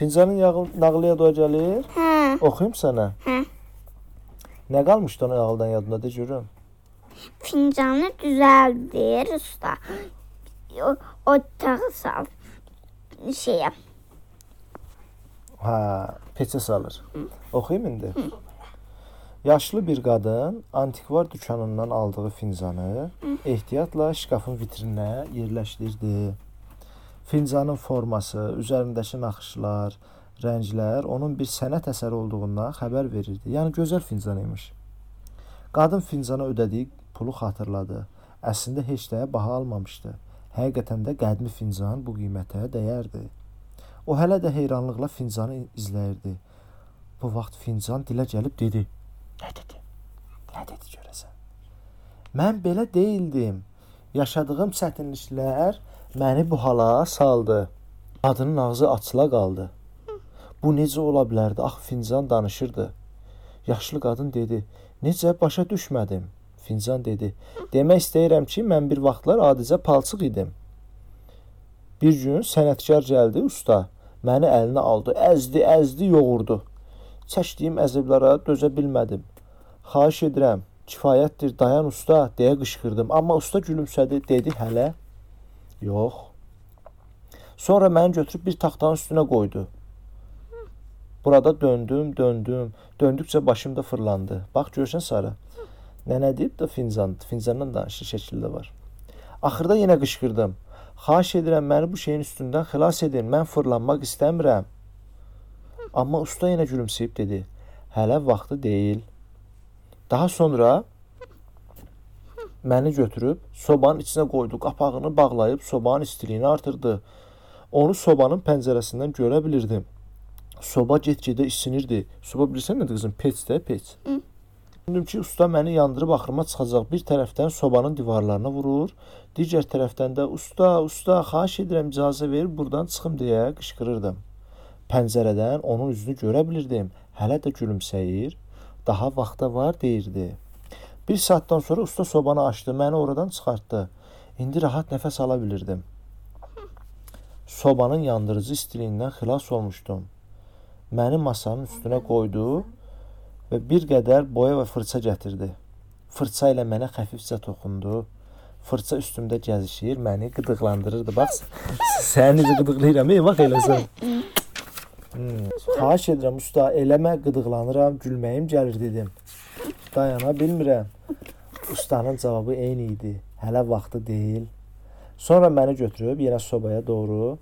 Fincanın nağlıya da gəlir. Hə. Oxuyum sənə. Hə. Nə qalmışdı onun ağıldan yadında de görüm. Fincanı düzəldir usta. O, otağı sal. Şeyə. Hə, peçə salır. Oxuyum indi. Yaşlı bir qadın antikvar dükanından aldığı fincanı ehtiyatla şkafın vitrininə yerləşdirdi. Fincanın forması, üzərindəki naxışlar, rənglər onun bir sənət əsəri olduğundan xəbər verirdi. Yəni gözəl fincan imiş. Qadın fincana ödədiyi pulu xatırladı. Əslində heç dəyə baha almamışdı. Həqiqətən də qədimi fincan bu qiymətə dəyərdi. O hələ də heyranlıqla fincanı izləyirdi. Bu vaxt fincan dilə gəlib dedi: "Nə dedi? Nə dedi görəsən?" Mən belə deyildim. Yaşadığım çətinliklər məni bu hala saldı. Qadının ağzı açıla qaldı. Bu necə ola bilərdi? Ax fincan danışırdı. Yaşlı qadın dedi: "Necə başa düşmədim." Fincan dedi: "Demək istəyirəm ki, mən bir vaxtlar adicə palçıq idim. Bir gün sənətkar gəldi, usta məni əlinə aldı, əzdi, əzdi, yoğurdu. Çəkdiyim əzablara dözə bilmədim. Xahiş edirəm, kifayətdir, dayan usta, deyə qışqırdım. Amma usta gülümsədi, dedi: "Hələ yox." Sonra məni götürüb bir taxtanın üstünə qoydu. Burada döndüm, döndüm. Döndükcə başım da fırlandı. Bax görsən Sara. Nənə deyib də fincan, fincandan danışır şəkildə var. Axırda yenə qışqırdım. Xahiş edirəm məni bu şeyin üstündən xilas edin. Mən fırlanmaq istəmirəm. Amma usta yenə gülümsəyib dedi: "Hələ vaxtı deyil." Daha sonra məni götürüb sobanın içinə qoydu, qapağını bağlayıb sobanın istiliyini artırdı. Onu sobanın pəncərəsindən görə bilirdim. Soba get-gedə isinirdi. Soba bilirsən nədir qızım? Peç də, peç. Düşündüm ki, usta məni yandırıb axırıma çıxacaq. Bir tərəfdən sobanın divarlarına vurur, digər tərəfdən də usta, usta, xahiş edirəm icazə ver, burdan çıxım deyə qışqırırdım. Pəncərədən onun üzünü görə bilirdim. Hələ də gülümsəyir. Daha vaxta var deyirdi. Bir saatdan sonra usta sobanı açdı, məni oradan çıxartdı. İndi rahat nəfəs ala bilirdim. Sobanın yandırıcı istiliyindən xilas olmuşdum. Məni masanın üstünə qoydu və bir qədər boya və fırça gətirdi. Fırça ilə mənə xəfifcə toxundu. Fırça üstümdə gəzişir, məni qıdıqlandırırdı. Bax, səni necə qıdıqlayıram, ey, bax eləsən. Hmm. Xahiş edirəm usta, eləmə, qıdıqlanıram, gülməyim gəlir dedim. Dayana bilmirəm. Ustanın cavabı eyni idi. Hələ vaxtı deyil. Sonra məni götürüb yenə sobaya doğru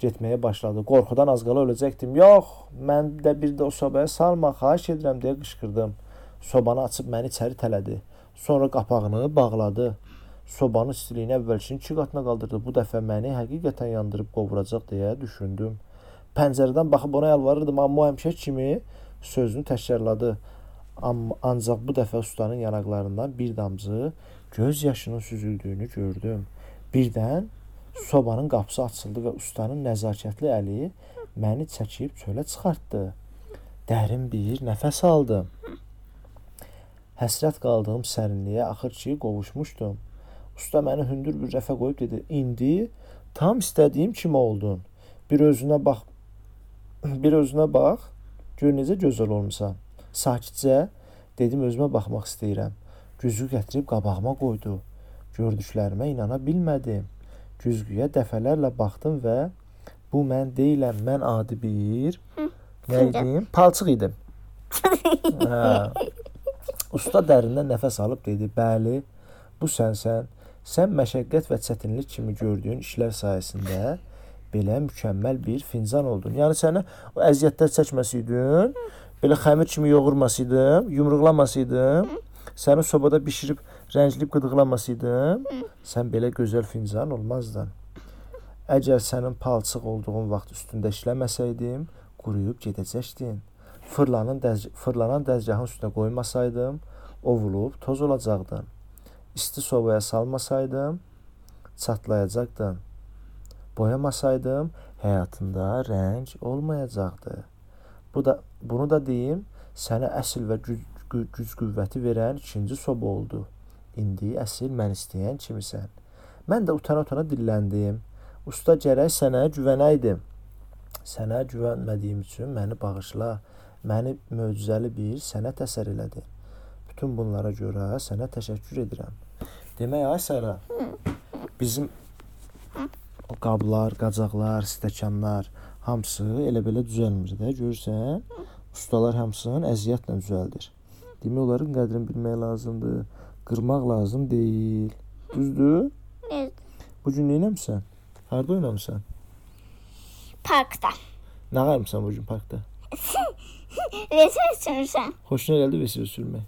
getməyə başladı. Qorxudan az qala öləcəkdim. Yox, mən də bir də o sobaya salma, xahiş edirəm deyə qışqırdım. Sobanı açıb məni içəri tələdi. Sonra qapağını bağladı. Sobanın istiliyini əvvəlkin 2 qatına qaldırdı. Bu dəfə məni həqiqətən yandırıb qovuracaq deyə düşündüm. Pəncərədən baxıb ona yalvarırdım, amma o həmişə kimi sözünü təkrarladı. Amma ancaq bu dəfə ustanın yanaqlarından bir damcı göz yaşının süzüldüyünü gördüm. Birdən sobanın qapısı açıldı və ustanın nəzakətli əli məni çəkib çölə çıxartdı. Dərin bir nəfəs aldım. Həsrət qaldığım sərinliyə axır ki, qovuşmuşdum. Usta məni hündür bir rəfə qoyub dedi: "İndi tam istədiyim kimi oldun. Bir özünə bax. Bir özünə bax. Gör necə gözəl olmusan." Sakitcə dedim özümə baxmaq istəyirəm. Güzgü gətirib qabağıma qoydu. Gördüklərimə inana bilmədim. Güzgüyə dəfələrlə baxdım və bu mən deyiləm, mən adi bir nə idim? Palçıq idim. hə. Usta dərindən nəfəs alıb dedi: "Bəli, bu sənsən. Sən məşəqqət və çətinlik kimi gördüyün işlər sayəsində belə mükəmməl bir fincan oldun. Yəni sənə o əziyyətlər çəkməsiydin, belə xəmir kimi yoğurmasaydım, yumruqlamasaydım, səni sobada bişirib rəngləyib qıdıqlamasaydım, sən belə gözəl fincan olmazdın. Əgər sənin palçıq olduğun vaxt üstündə işləməsəydim, quruyub gedəcəkdin. Fırlanın dəz fırlanan dəzgahın üstünə qoymasaydım, ovulub toz olacaqdın. İsti sobaya salmasaydım, çatlayacaqdın. Boyamasaydım, həyatında rəng olmayacaqdı. Bu da bunu da deyim, sənə əsl və güc, güc qüvvəti verən ikinci soba oldu. İndi əsl mən istəyən kimisən. Mən də utana-utana dilləndim. Usta gərək sənə güvənəydim. Sənə güvənmədiyim üçün məni bağışla. Məni möcüzəli bir sənət əsər elədin. Bütün bunlara görə sənə təşəkkür edirəm. Demək ay Sara, bizim o qablar, qacaqlar, stəkanlar hamısı elə belə düzəlmir də. Görürsən? Ustalar hamısını əziyyətlə düzəldir. Demək onların qədrini bilmək lazımdır. Qırmaq lazım deyil. Düzdür? Evet. Bu gün nə etmisən? Harda oynamısan? Parkta. Nə qayırmısan bu gün parkda? Resim sürsen. Xoşuna gəldi vəsilə sürmək?